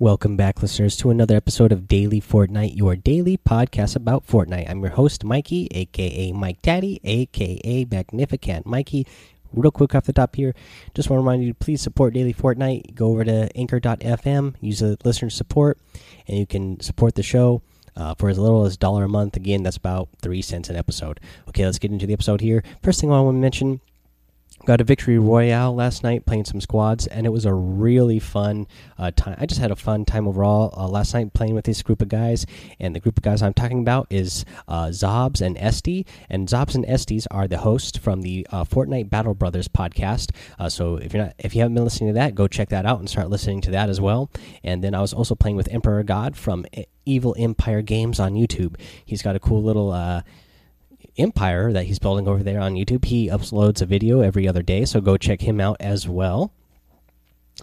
Welcome back, listeners, to another episode of Daily Fortnite, your daily podcast about Fortnite. I'm your host, Mikey, aka Mike Daddy, aka Magnificent Mikey. Real quick off the top here, just want to remind you to please support Daily Fortnite. Go over to anchor.fm, use the listener support, and you can support the show uh, for as little as a dollar a month. Again, that's about three cents an episode. Okay, let's get into the episode here. First thing I want to mention got a victory royale last night playing some squads and it was a really fun uh, time i just had a fun time overall uh, last night playing with this group of guys and the group of guys i'm talking about is uh, zobs and esty and zobs and esties are the hosts from the uh, fortnite battle brothers podcast. Uh, so if you're not if you haven't been listening to that go check that out and start listening to that as well. And then i was also playing with emperor god from evil empire games on youtube. He's got a cool little uh, empire that he's building over there on YouTube. He uploads a video every other day, so go check him out as well.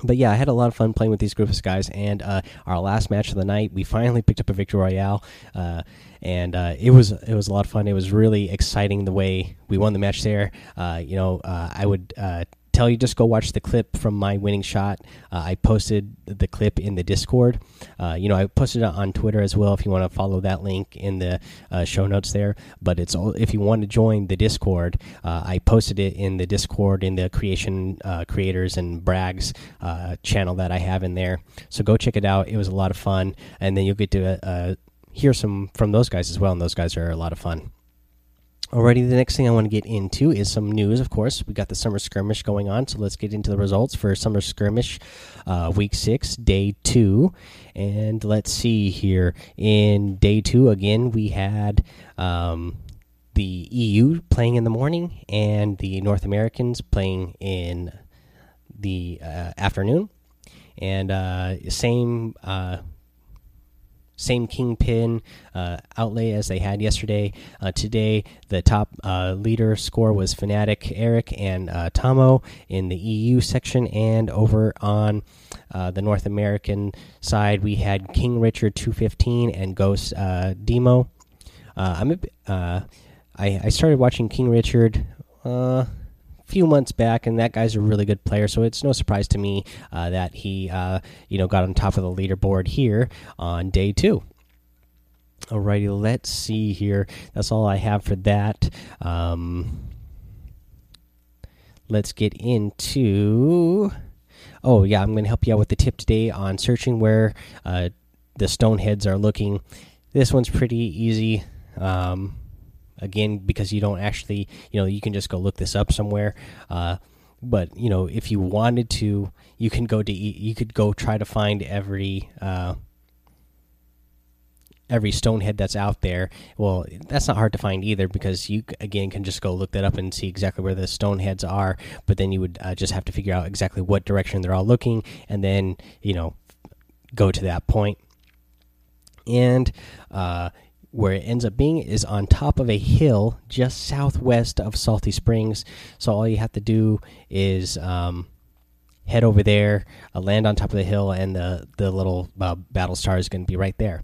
But yeah, I had a lot of fun playing with these groups of guys, and uh, our last match of the night, we finally picked up a victory royale, uh, and uh, it was it was a lot of fun. It was really exciting the way we won the match there. Uh, you know, uh, I would uh, tell you just go watch the clip from my winning shot. Uh, I posted the clip in the Discord. Uh, you know, I posted it on Twitter as well. If you want to follow that link in the uh, show notes there. But it's all if you want to join the Discord. Uh, I posted it in the Discord in the creation uh, creators and brags uh, channel that I have in there. So go check it out. It was a lot of fun, and then you'll get to hear some from those guys as well. And those guys are a lot of fun. Alrighty, the next thing I want to get into is some news. Of course, we got the summer skirmish going on, so let's get into the results for summer skirmish, uh, week six, day two, and let's see here. In day two, again, we had um, the EU playing in the morning and the North Americans playing in the uh, afternoon, and uh, same uh, same kingpin uh, outlay as they had yesterday. Uh, today, the top uh, leader score was Fnatic Eric and uh, Tomo in the EU section, and over on uh, the North American side, we had King Richard 215 and Ghost uh, Demo. I'm a, I, I started watching King Richard few months back, and that guy's a really good player. So it's no surprise to me uh, that he, uh, you know, got on top of the leaderboard here on day two. Alrighty, let's see here. That's all I have for that. Um, let's get into. Oh yeah, I'm going to help you out with the tip today on searching where uh, the stone heads are looking. This one's pretty easy. Um, again because you don't actually you know you can just go look this up somewhere. Uh, but you know if you wanted to you can go to you could go try to find every uh, every stonehead that's out there. Well that's not hard to find either because you again can just go look that up and see exactly where the stoneheads are. But then you would uh, just have to figure out exactly what direction they're all looking and then you know go to that point. And uh, where it ends up being is on top of a hill just southwest of Salty Springs. So all you have to do is um, head over there, uh, land on top of the hill, and the the little uh, battle star is going to be right there.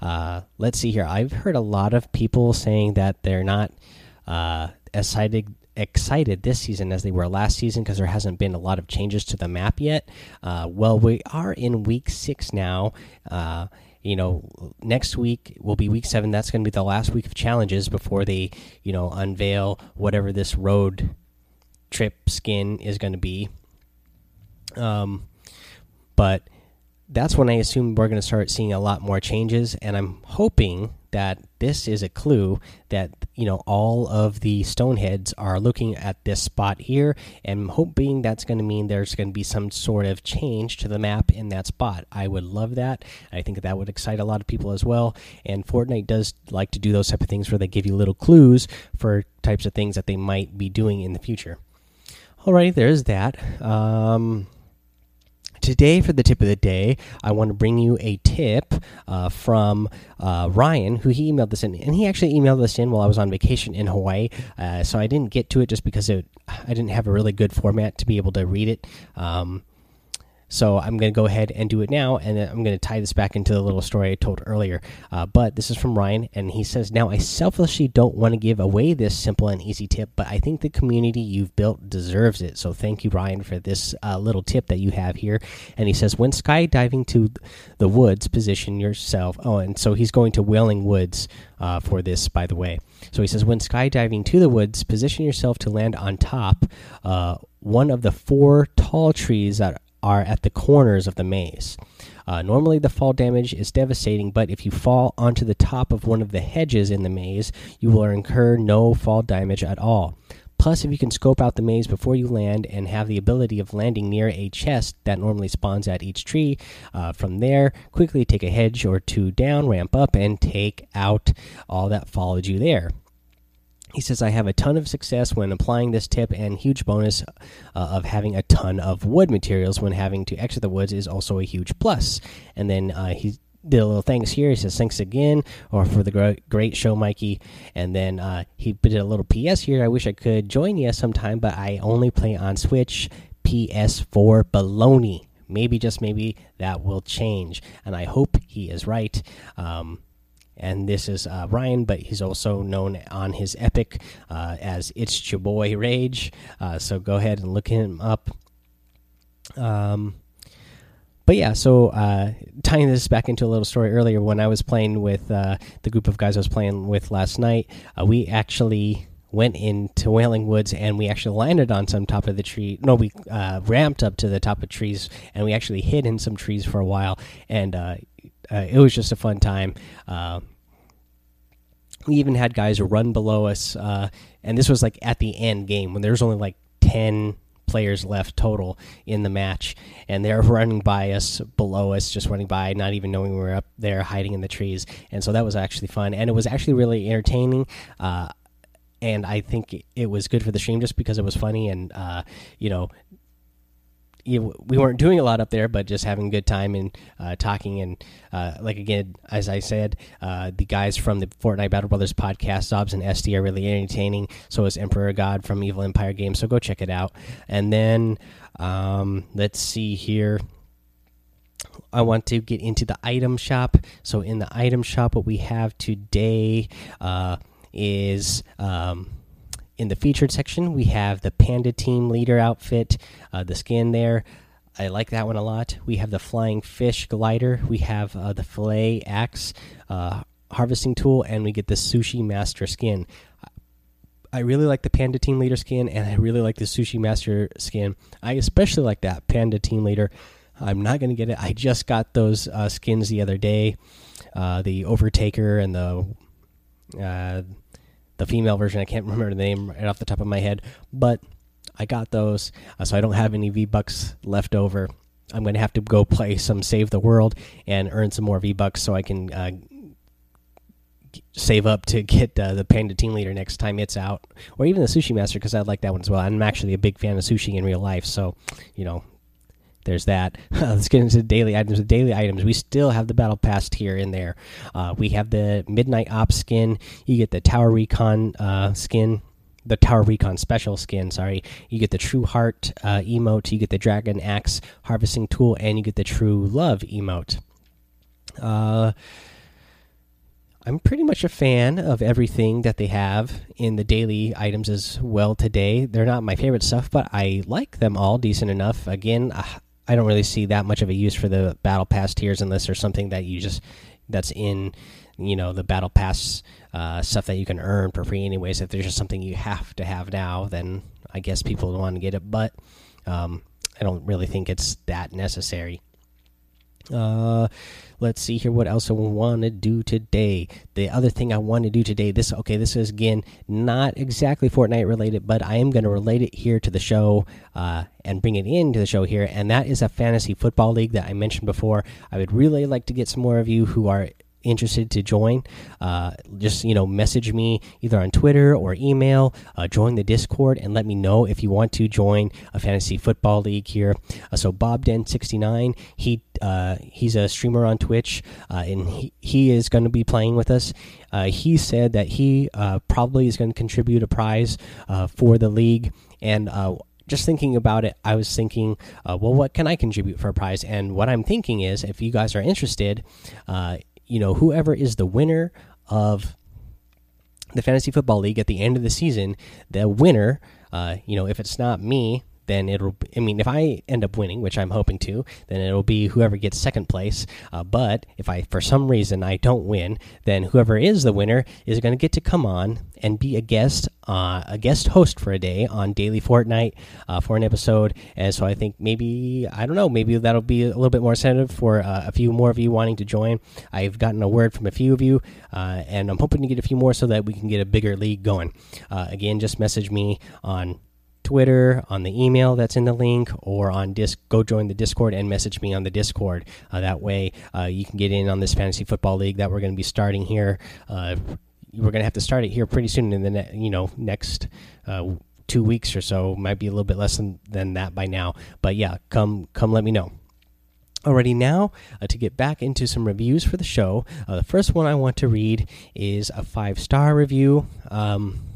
Uh, let's see here. I've heard a lot of people saying that they're not uh, excited excited this season as they were last season because there hasn't been a lot of changes to the map yet. Uh, well, we are in week six now uh, you know, next week will be week seven. That's going to be the last week of challenges before they, you know, unveil whatever this road trip skin is going to be. Um, but that's when I assume we're going to start seeing a lot more changes, and I'm hoping that this is a clue that you know all of the stoneheads are looking at this spot here and hoping that's going to mean there's going to be some sort of change to the map in that spot. I would love that. I think that would excite a lot of people as well. And fortnite does like to do those type of things where they give you little clues for types of things that they might be doing in the future. Alrighty there's that. Um Today, for the tip of the day, I want to bring you a tip uh, from uh, Ryan, who he emailed this in, and he actually emailed this in while I was on vacation in Hawaii. Uh, so I didn't get to it just because it, I didn't have a really good format to be able to read it. Um, so I'm going to go ahead and do it now, and I'm going to tie this back into the little story I told earlier. Uh, but this is from Ryan, and he says, "Now I selfishly don't want to give away this simple and easy tip, but I think the community you've built deserves it. So thank you, Ryan, for this uh, little tip that you have here." And he says, "When skydiving to the woods, position yourself." Oh, and so he's going to Wailing Woods uh, for this, by the way. So he says, "When skydiving to the woods, position yourself to land on top." Uh, one of the four tall trees that are at the corners of the maze. Uh, normally, the fall damage is devastating, but if you fall onto the top of one of the hedges in the maze, you will incur no fall damage at all. Plus, if you can scope out the maze before you land and have the ability of landing near a chest that normally spawns at each tree, uh, from there, quickly take a hedge or two down, ramp up, and take out all that followed you there. He says, I have a ton of success when applying this tip, and huge bonus uh, of having a ton of wood materials when having to exit the woods is also a huge plus. And then uh, he did a little thanks here. He says, Thanks again, or for the great show, Mikey. And then uh, he did a little PS here. I wish I could join you sometime, but I only play on Switch, PS4 baloney. Maybe, just maybe, that will change. And I hope he is right. Um, and this is uh, Ryan, but he's also known on his Epic uh, as It's Your Boy Rage. Uh, so go ahead and look him up. Um, but yeah, so uh, tying this back into a little story earlier, when I was playing with uh, the group of guys I was playing with last night, uh, we actually went into Wailing Woods and we actually landed on some top of the tree. No, we ramped up to the top of trees and we actually hid in some trees for a while. And uh, it was just a fun time. Uh, we even had guys run below us, uh, and this was like at the end game when there's only like ten players left total in the match, and they're running by us, below us, just running by, not even knowing we were up there hiding in the trees. And so that was actually fun, and it was actually really entertaining. Uh, and I think it was good for the stream just because it was funny, and uh, you know, you, we weren't doing a lot up there, but just having a good time and uh, talking. And uh, like again, as I said, uh, the guys from the Fortnite Battle Brothers podcast, Dobbs and SD, are really entertaining. So is Emperor God from Evil Empire Games. So go check it out. And then um, let's see here. I want to get into the item shop. So in the item shop, what we have today uh, is. Um, in the featured section, we have the Panda Team Leader outfit, uh, the skin there. I like that one a lot. We have the Flying Fish Glider. We have uh, the Fillet Axe uh, harvesting tool, and we get the Sushi Master skin. I really like the Panda Team Leader skin, and I really like the Sushi Master skin. I especially like that Panda Team Leader. I'm not going to get it. I just got those uh, skins the other day uh, the Overtaker and the uh, the female version. I can't remember the name right off the top of my head, but I got those, uh, so I don't have any V Bucks left over. I'm going to have to go play some Save the World and earn some more V Bucks so I can uh, save up to get uh, the Panda Team Leader next time it's out, or even the Sushi Master because I like that one as well. I'm actually a big fan of sushi in real life, so you know there's that. Let's get into daily items. The daily items, we still have the battle pass here in there. Uh, we have the Midnight Ops skin. You get the Tower Recon uh, skin. The Tower Recon special skin, sorry. You get the True Heart uh, emote. You get the Dragon Axe harvesting tool, and you get the True Love emote. Uh, I'm pretty much a fan of everything that they have in the daily items as well today. They're not my favorite stuff, but I like them all decent enough. Again, uh, I don't really see that much of a use for the battle pass tiers unless there's something that you just that's in you know the battle pass uh, stuff that you can earn for free anyways. If there's just something you have to have now, then I guess people want to get it, but um, I don't really think it's that necessary. Uh, let's see here. What else I want to do today? The other thing I want to do today. This okay. This is again not exactly Fortnite related, but I am going to relate it here to the show uh, and bring it into the show here. And that is a fantasy football league that I mentioned before. I would really like to get some more of you who are interested to join, uh, just you know message me either on Twitter or email. Uh, join the Discord and let me know if you want to join a fantasy football league here. Uh, so Bob Den sixty nine, he uh, he's a streamer on Twitch, uh, and he, he is going to be playing with us. Uh, he said that he probably is going to contribute a prize for the league and just thinking about it, I was thinking, uh, well, what can I contribute for a prize? And what I'm thinking is, if you guys are interested, uh, you know, whoever is the winner of the fantasy football league at the end of the season, the winner, uh, you know, if it's not me, then it'll. I mean, if I end up winning, which I'm hoping to, then it'll be whoever gets second place. Uh, but if I, for some reason, I don't win, then whoever is the winner is going to get to come on and be a guest, uh, a guest host for a day on Daily Fortnite uh, for an episode. And so I think maybe I don't know, maybe that'll be a little bit more incentive for uh, a few more of you wanting to join. I've gotten a word from a few of you, uh, and I'm hoping to get a few more so that we can get a bigger league going. Uh, again, just message me on Twitter, on the email that's in the link, or on Disc. Go join the Discord and message me on the Discord. Uh, that way, uh, you can get in on this fantasy football league that we're going to be starting here. Uh, we're going to have to start it here pretty soon in the you know next uh, two weeks or so. Might be a little bit less than, than that by now, but yeah, come come let me know. Already now, uh, to get back into some reviews for the show, uh, the first one I want to read is a five star review. Um,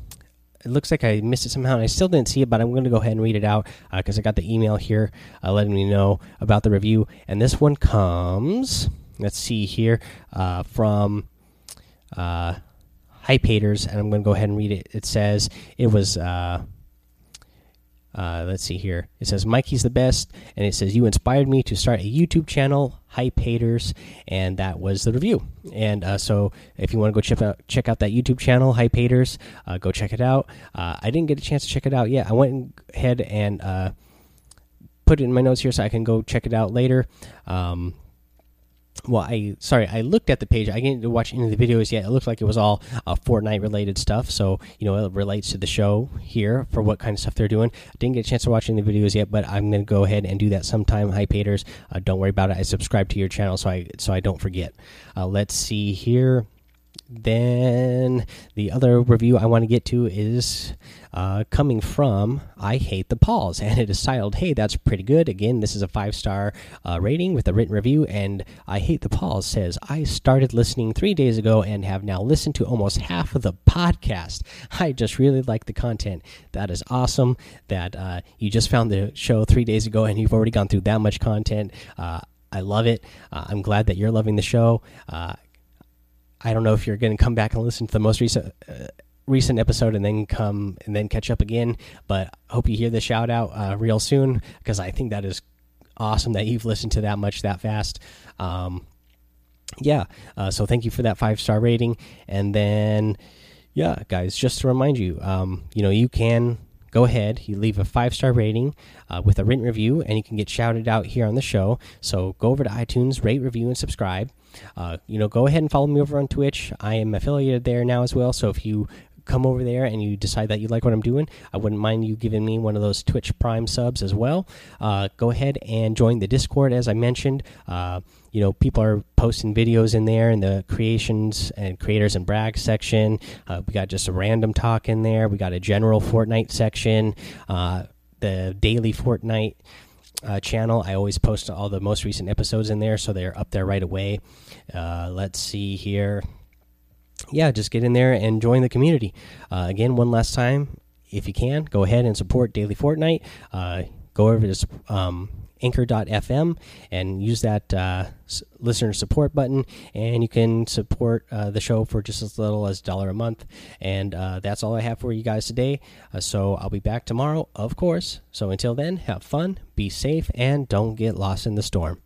it looks like I missed it somehow, and I still didn't see it, but I'm going to go ahead and read it out because uh, I got the email here uh, letting me know about the review. And this one comes, let's see here, uh, from uh, Hype Haters, and I'm going to go ahead and read it. It says it was. Uh, let's see here. It says Mikey's the best, and it says you inspired me to start a YouTube channel, Hype Haters, and that was the review. And uh, so, if you want to go check out check out that YouTube channel, Hype Haters, uh, go check it out. Uh, I didn't get a chance to check it out yet. I went ahead and uh, put it in my notes here so I can go check it out later. Um, well i sorry i looked at the page. I didn't watch any of the videos yet. It looked like it was all uh, fortnite related stuff. So you know it relates to the show here for what kind of stuff they're doing. I didn't get a chance to watch any of the videos yet but i'm to go ahead and do that sometime. Hype haters uh, don't worry about it. I subscribe to your channel so i so i don't forget. Uh, let's see here then the other review I want to get to is uh, coming from I Hate the Pauls, and it is titled, Hey, that's pretty good. Again, this is a five star uh, rating with a written review, and I Hate the Pauls says, I started listening three days ago and have now listened to almost half of the podcast. I just really like the content. That is awesome that uh, you just found the show three days ago and you've already gone through that much content. Uh, I love it. Uh, I'm glad that you're loving the show. I don't know if you're going to come back and listen to the most recent uh, recent episode and then come and then catch up again. But I hope you hear the shout out uh, real soon because I think that is awesome that you've listened to that much that fast. Um, yeah, uh, so thank you for that five star rating. And then, yeah, guys, just to remind you, um, you know, you can go ahead, you leave a five star rating uh, with a written review, and you can get shouted out here on the show. So go over to iTunes, rate, review, and subscribe. Uh, you know, go ahead and follow me over on Twitch. I am affiliated there now as well. So if you come over there and you decide that you like what I'm doing, I wouldn't mind you giving me one of those Twitch Prime subs as well. Uh, go ahead and join the Discord, as I mentioned. Uh, you know, people are posting videos in there in the creations and creators and brag section. Uh, we got just a random talk in there. We got a general Fortnite section, uh, the daily Fortnite. Uh, channel. I always post all the most recent episodes in there, so they're up there right away. Uh, let's see here yeah, just get in there and join the community. Uh, again, one last time, if you can, go ahead and support Daily Fortnite. Uh, go over to um, anchor.fm and use that uh, listener support button, and you can support uh, the show for just as little as a dollar a month. And uh, that's all I have for you guys today. Uh, so I'll be back tomorrow, of course. So until then, have fun, be safe, and don't get lost in the storm.